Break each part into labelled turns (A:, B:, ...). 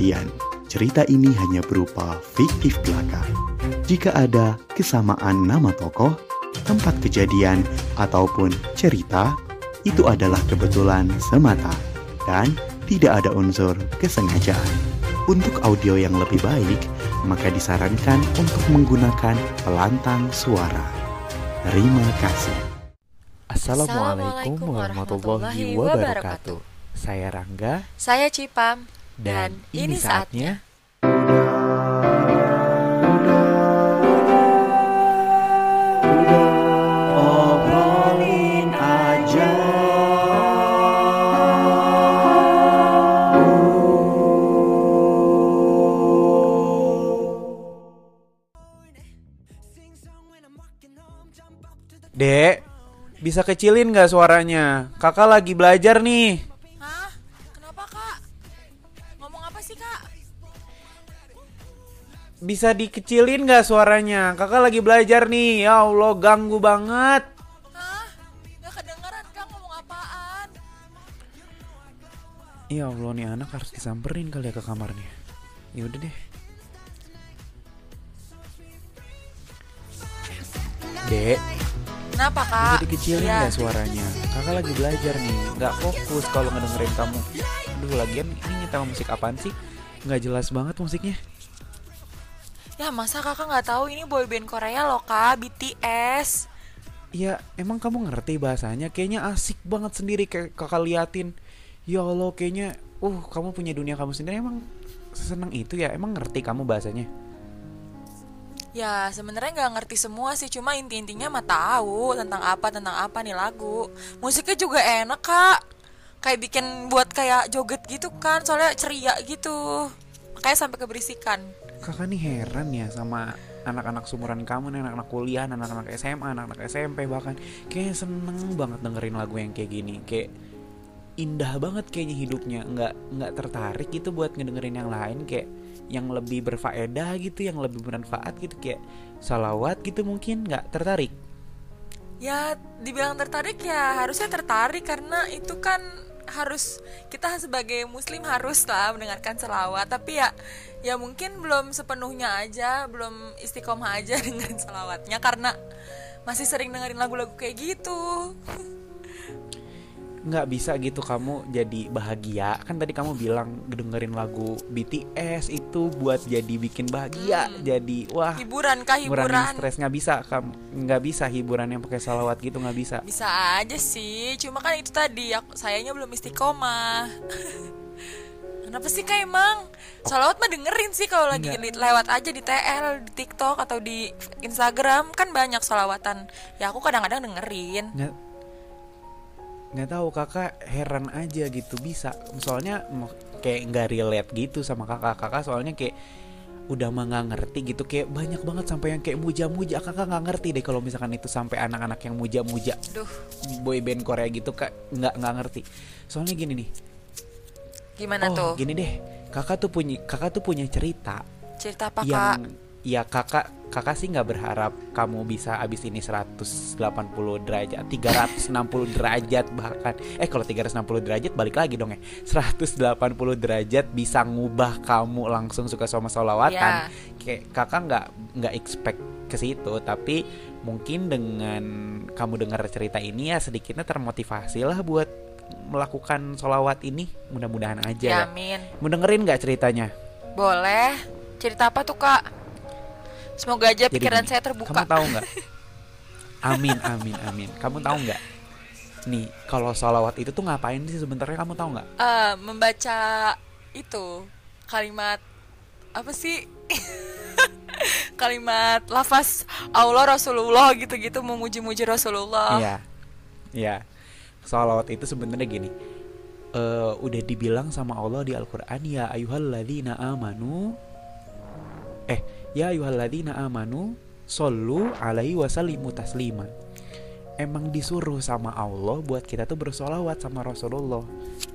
A: kejadian. Cerita ini hanya berupa fiktif belaka. Jika ada kesamaan nama tokoh, tempat kejadian, ataupun cerita, itu adalah kebetulan semata dan tidak ada unsur kesengajaan. Untuk audio yang lebih baik, maka disarankan untuk menggunakan pelantang suara. Terima kasih.
B: Assalamualaikum warahmatullahi wabarakatuh.
C: Saya Rangga
B: Saya Cipam
C: dan, ini saatnya
A: Obrolin aja.
C: Dek, bisa kecilin nggak suaranya? Kakak lagi belajar nih. Bisa dikecilin nggak suaranya? Kakak lagi belajar nih. Ya Allah, ganggu banget.
B: Hah? Gak kedengeran kak ngomong apaan?
C: Ya Allah, nih anak harus disamperin kali ya ke kamarnya. Ya udah deh. Dek,
B: Kenapa
C: bisa
B: kak?
C: dikecilin
B: Iya.
C: nggak suaranya? Kakak lagi belajar nih, nggak fokus kalau ngedengerin kamu. Aduh, lagian ini nyetel musik apaan sih? Nggak jelas banget musiknya.
B: Ya masa kakak nggak tahu ini boyband Korea loh kak, BTS.
C: Ya emang kamu ngerti bahasanya Kayaknya asik banget sendiri kayak kakak liatin Ya Allah kayaknya Uh kamu punya dunia kamu sendiri Emang seneng itu ya Emang ngerti kamu bahasanya
B: Ya sebenarnya nggak ngerti semua sih, cuma inti-intinya mah tahu tentang apa tentang apa nih lagu. Musiknya juga enak kak, kayak bikin buat kayak joget gitu kan, soalnya ceria gitu. Makanya sampai keberisikan.
C: Kakak nih heran ya sama anak-anak sumuran kamu nih Anak-anak kuliah, anak-anak SMA, anak-anak SMP bahkan. Kayaknya seneng banget dengerin lagu yang kayak gini. Kayak indah banget kayaknya hidupnya. Nggak nggak tertarik gitu buat ngedengerin yang lain. Kayak yang lebih berfaedah gitu yang lebih bermanfaat gitu. Kayak salawat gitu mungkin. Nggak tertarik?
B: Ya, dibilang tertarik ya harusnya tertarik karena itu kan harus kita sebagai muslim harus lah mendengarkan selawat. Tapi ya ya mungkin belum sepenuhnya aja belum istiqomah aja dengan selawatnya. Karena masih sering dengerin lagu-lagu kayak gitu
C: nggak bisa gitu kamu jadi bahagia kan tadi kamu bilang dengerin lagu BTS itu buat jadi bikin bahagia jadi wah
B: hiburan kah hiburan
C: stres nggak bisa kamu nggak bisa hiburan yang pakai salawat gitu nggak bisa
B: bisa aja sih cuma kan itu tadi aku sayanya belum istiqomah Kenapa sih kak emang? Salawat mah dengerin sih kalau lagi
C: Enggak.
B: di- lewat aja di TL, di TikTok atau di Instagram kan banyak salawatan. Ya aku kadang-kadang dengerin.
C: nggak nggak tahu kakak heran aja gitu bisa. Soalnya kayak nggak relate gitu sama kakak. Kakak soalnya kayak udah mah nggak ngerti gitu. Kayak banyak banget sampai yang kayak muja-muja. Kakak nggak ngerti deh kalau misalkan itu sampai anak-anak yang muja-muja.
B: Duh,
C: boy band Korea gitu kak nggak nggak ngerti. Soalnya gini nih.
B: Gimana
C: oh
B: tuh?
C: gini deh. Kakak tuh punya kakak tuh punya cerita
B: Cerita apa kak?
C: Ya kakak kakak sih nggak berharap kamu bisa abis ini 180 derajat 360 derajat bahkan. Eh kalau 360 derajat balik lagi dong ya. 180 derajat bisa ngubah kamu langsung suka sama solawatan. Kayak kakak nggak nggak expect ke situ tapi mungkin dengan kamu dengar cerita ini ya sedikitnya termotivasi lah buat melakukan solawat ini. Mudah-mudahan aja
B: Ya, amin.
C: mau dengerin nggak ceritanya?
B: Boleh. Cerita apa tuh kak? Semoga aja
C: Jadi
B: pikiran saya terbuka.
C: Kamu tahu nggak? Amin, amin, amin. Kamu tahu nggak? Nih, kalau salawat itu tuh ngapain sih sebenarnya kamu tahu nggak?
B: Eh, membaca itu kalimat apa sih? kalimat lafaz Allah Rasulullah gitu-gitu memuji-muji Rasulullah.
C: Iya, iya. Salawat itu sebenarnya gini. eh udah dibilang sama Allah di Al-Qur'an ya ayyuhalladzina amanu eh ya ayyuhalladzina amanu sallu alaihi wasallimu taslima. Emang disuruh sama Allah buat kita tuh bersolawat sama Rasulullah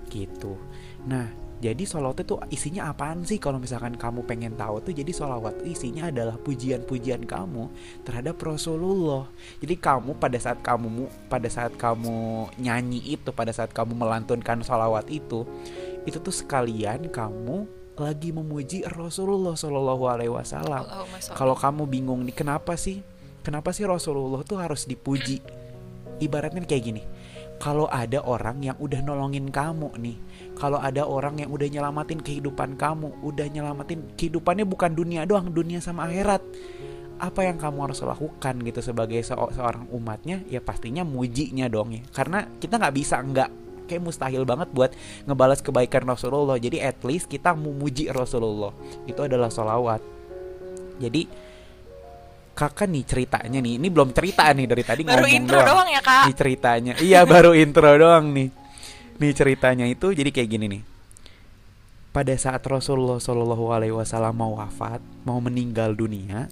C: gitu. Nah, jadi solawat itu isinya apaan sih kalau misalkan kamu pengen tahu tuh jadi solawat isinya adalah pujian-pujian kamu terhadap Rasulullah. Jadi kamu pada saat kamu mu- pada saat kamu nyanyi itu, pada saat kamu melantunkan solawat itu, itu tuh sekalian kamu lagi memuji Rasulullah Shallallahu Alaihi Wasallam. Kalau kamu bingung nih kenapa sih, kenapa sih Rasulullah tuh harus dipuji? Ibaratnya kayak gini, kalau ada orang yang udah nolongin kamu nih, kalau ada orang yang udah nyelamatin kehidupan kamu, udah nyelamatin kehidupannya bukan dunia doang, dunia sama akhirat. Apa yang kamu harus lakukan gitu sebagai se- seorang umatnya? Ya pastinya mujinya dong ya. Karena kita nggak bisa nggak kayak mustahil banget buat ngebalas kebaikan Rasulullah. Jadi at least kita memuji Rasulullah. Itu adalah solawat. Jadi kakak nih ceritanya nih, ini belum cerita nih dari tadi
B: Baru
C: ngomong
B: intro doang ya kak.
C: Nih ceritanya. Iya baru intro doang nih. Nih ceritanya itu jadi kayak gini nih. Pada saat Rasulullah Shallallahu Alaihi Wasallam mau wafat, mau meninggal dunia,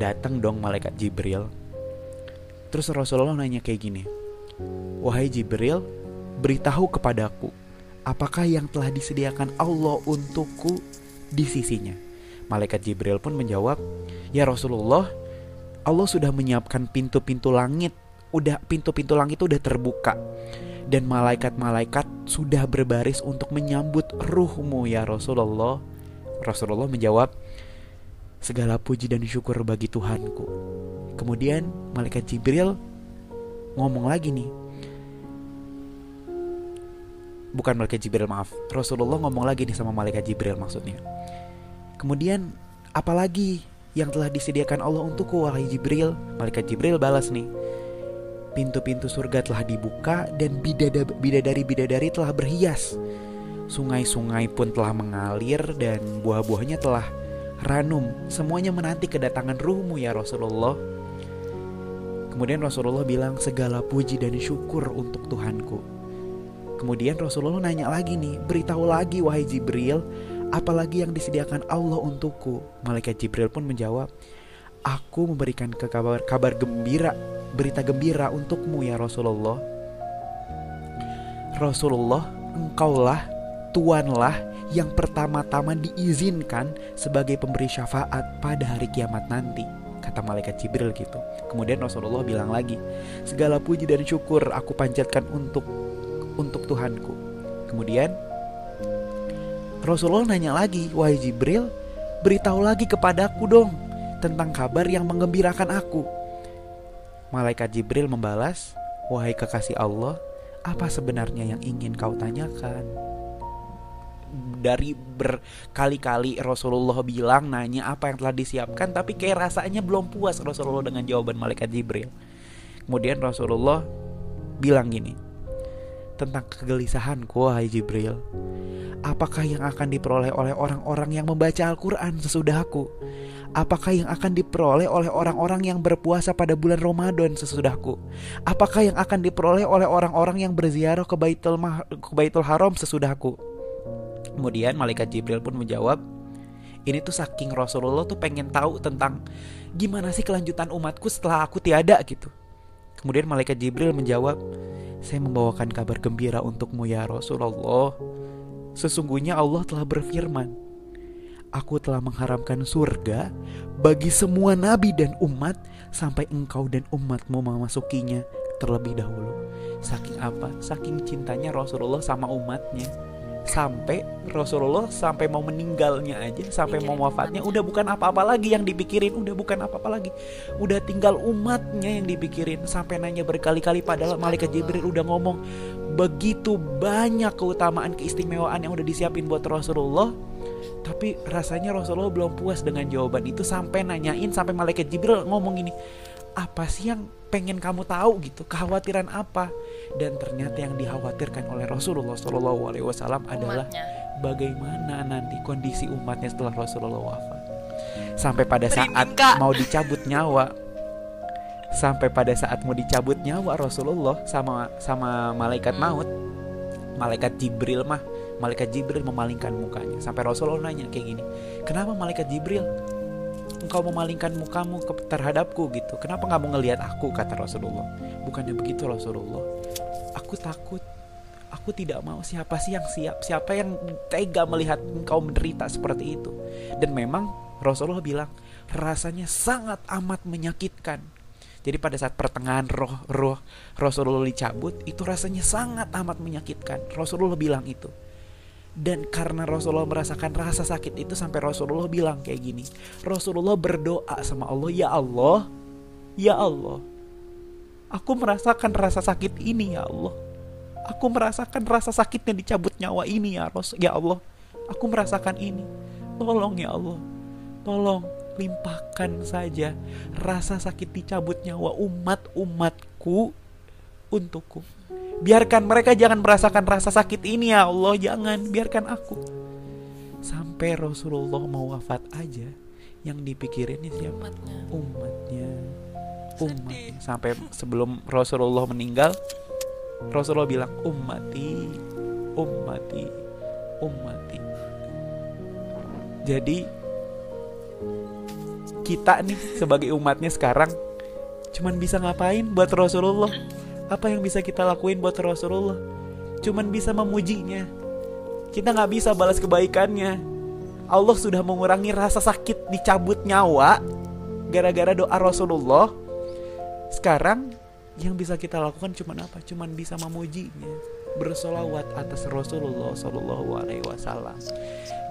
C: datang dong malaikat Jibril. Terus Rasulullah nanya kayak gini, wahai Jibril, beritahu kepadaku, apakah yang telah disediakan Allah untukku di sisinya? Malaikat Jibril pun menjawab, ya Rasulullah, Allah sudah menyiapkan pintu-pintu langit, udah pintu-pintu langit udah terbuka dan malaikat-malaikat sudah berbaris untuk menyambut ruhmu ya Rasulullah. Rasulullah menjawab, segala puji dan syukur bagi Tuhanku. Kemudian malaikat Jibril ngomong lagi nih. Bukan malaikat Jibril maaf, Rasulullah ngomong lagi nih sama malaikat Jibril maksudnya. Kemudian apalagi yang telah disediakan Allah untukku wahai Jibril? Malaikat Jibril balas nih. Pintu-pintu surga telah dibuka dan bidada- bidadari-bidadari telah berhias. Sungai-sungai pun telah mengalir dan buah-buahnya telah ranum. Semuanya menanti kedatangan ruhmu ya Rasulullah. Kemudian Rasulullah bilang segala puji dan syukur untuk Tuhanku. Kemudian Rasulullah nanya lagi nih, beritahu lagi wahai Jibril, apalagi yang disediakan Allah untukku. Malaikat Jibril pun menjawab, aku memberikan ke kabar kabar gembira, berita gembira untukmu ya Rasulullah. Rasulullah, engkaulah tuanlah yang pertama-tama diizinkan sebagai pemberi syafaat pada hari kiamat nanti kata malaikat Jibril gitu. Kemudian Rasulullah bilang lagi, segala puji dan syukur aku panjatkan untuk untuk Tuhanku. Kemudian Rasulullah nanya lagi, wahai Jibril, beritahu lagi kepadaku dong tentang kabar yang mengembirakan aku. Malaikat Jibril membalas, wahai kekasih Allah, apa sebenarnya yang ingin kau tanyakan? dari berkali-kali Rasulullah bilang nanya apa yang telah disiapkan tapi kayak rasanya belum puas Rasulullah dengan jawaban malaikat Jibril. Kemudian Rasulullah bilang gini tentang kegelisahanku wahai Jibril. Apakah yang akan diperoleh oleh orang-orang yang membaca Al-Qur'an sesudahku? Apakah yang akan diperoleh oleh orang-orang yang berpuasa pada bulan Ramadan sesudahku? Apakah yang akan diperoleh oleh orang-orang yang berziarah ke Baitul, Mah- ke Baitul Haram sesudahku? Kemudian malaikat Jibril pun menjawab, ini tuh saking Rasulullah tuh pengen tahu tentang gimana sih kelanjutan umatku setelah aku tiada gitu. Kemudian malaikat Jibril menjawab, saya membawakan kabar gembira untukmu ya Rasulullah. Sesungguhnya Allah telah berfirman, Aku telah mengharamkan surga bagi semua nabi dan umat sampai engkau dan umatmu memasukinya terlebih dahulu. Saking apa? Saking cintanya Rasulullah sama umatnya sampai Rasulullah sampai mau meninggalnya aja sampai mau wafatnya
B: umatnya.
C: udah bukan apa-apa lagi yang dipikirin udah bukan apa-apa lagi. Udah tinggal umatnya yang dipikirin sampai nanya berkali-kali padahal malaikat Jibril udah ngomong begitu banyak keutamaan keistimewaan yang udah disiapin buat Rasulullah. Tapi rasanya Rasulullah belum puas dengan jawaban itu sampai nanyain sampai malaikat Jibril ngomong gini apa sih yang pengen kamu tahu gitu kekhawatiran apa. Dan ternyata yang dikhawatirkan oleh Rasulullah Shallallahu Alaihi Wasallam adalah
B: Umatnya.
C: bagaimana nanti kondisi umatnya setelah Rasulullah wafat. Sampai pada saat mau dicabut nyawa sampai pada saat mau dicabut nyawa Rasulullah sama sama malaikat
B: Hmm.
C: maut malaikat Jibril mah malaikat Jibril memalingkan mukanya. Sampai Rasulullah nanya kayak gini kenapa malaikat Jibril engkau memalingkan mukamu ke terhadapku gitu. Kenapa nggak mau ngelihat aku kata Rasulullah. Bukannya begitu Rasulullah. Aku takut. Aku tidak mau siapa sih yang siap. Siapa yang tega melihat engkau menderita seperti itu? Dan memang Rasulullah bilang rasanya sangat amat menyakitkan. Jadi pada saat pertengahan roh roh Rasulullah dicabut itu rasanya sangat amat menyakitkan. Rasulullah bilang itu dan karena Rasulullah merasakan rasa sakit itu sampai Rasulullah bilang kayak gini Rasulullah berdoa sama Allah ya Allah ya Allah aku merasakan rasa sakit ini ya Allah. Aku merasakan rasa sakitnya dicabut nyawa ini ya Rasul ya Allah. Aku merasakan ini. Tolong ya Allah tolong limpahkan saja rasa sakit dicabut nyawa umat-umatku untukku. Biarkan mereka jangan merasakan rasa sakit ini ya Allah, jangan biarkan aku. Sampai Rasulullah mau wafat aja, yang dipikirin siapa?
B: Umatnya.
C: Umatnya. Umatnya. Sampai sebelum Rasulullah meninggal, Rasulullah bilang ummati, ummati, ummati. Jadi kita nih sebagai umatnya sekarang cuman bisa ngapain buat Rasulullah? Apa yang bisa kita lakuin buat Rasulullah? Cuman bisa memujinya. Kita nggak bisa balas kebaikannya. Allah sudah mengurangi rasa sakit dicabut nyawa gara-gara doa Rasulullah. Sekarang yang bisa kita lakukan cuman apa? Cuman bisa memujinya, bersolawat atas Rasulullah Shallallahu Alaihi Wasallam.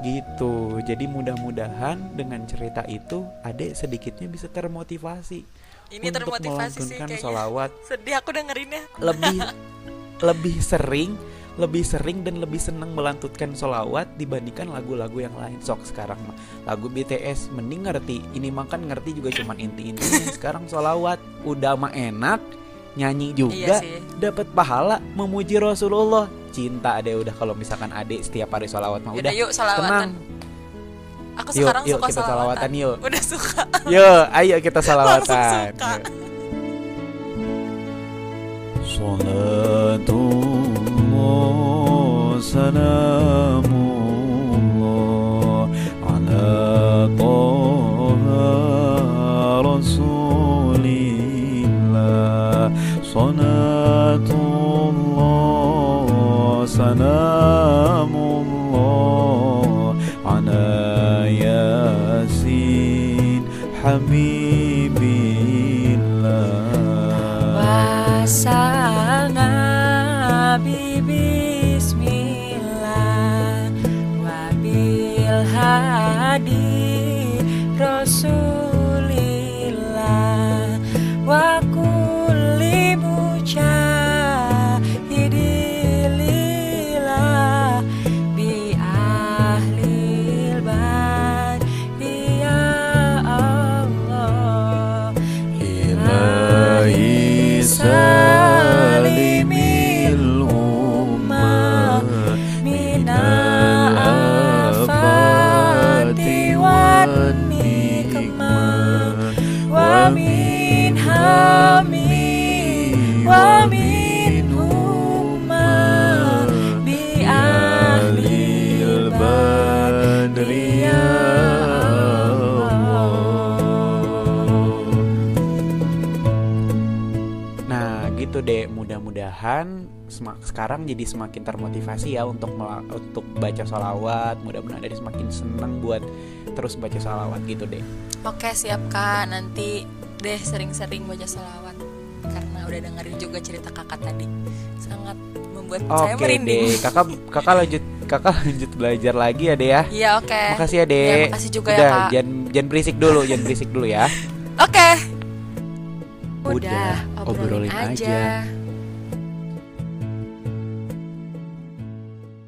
C: Gitu. Jadi mudah-mudahan dengan cerita itu, adek sedikitnya bisa termotivasi
B: Ini
C: untuk
B: termotivasi sih
C: melantunkan
B: kayaknya.
C: solawat
B: Sedih aku dengerinnya.
C: lebih lebih sering lebih sering dan lebih senang melantutkan solawat dibandingkan lagu-lagu yang lain. Sok sekarang mah lagu BTS mending ngerti. Ini makan ngerti juga cuman inti-intinya. Sekarang solawat udah mah enak nyanyi juga
B: Iya sih.
C: dapat pahala memuji Rasulullah. Cinta ade udah kalau misalkan ade setiap hari solawat mah udah.
B: yuk
C: tenang
B: Aku
C: yuk,
B: sekarang
C: yuk,
B: suka
C: kita
B: salawatan.
C: salawatan yuk.
B: Udah suka.
C: Yuk, ayo kita salawatan.
A: Sana habibillah
B: Wasana bismillah Wabil hadi
C: rasul. Gitu deh. Mudah-mudahan semak- sekarang jadi semakin termotivasi ya untuk untuk baca salawat mudah-mudahan dari semakin seneng buat terus baca salawat gitu deh.
B: Oke siap kak nanti deh sering-sering baca salawat udah dengerin juga cerita kakak tadi sangat membuat saya
C: oke
B: merinding.
C: deh kakak kakak lanjut kakak lanjut belajar lagi ya deh ya
B: Iya oke.
C: makasih ya deh
B: Iya, makasih juga ya,
C: udah
B: Kak.
C: jangan jangan berisik dulu jangan berisik dulu ya
B: Oke.
C: Udah,
B: obrolin,
C: obrolin
B: aja.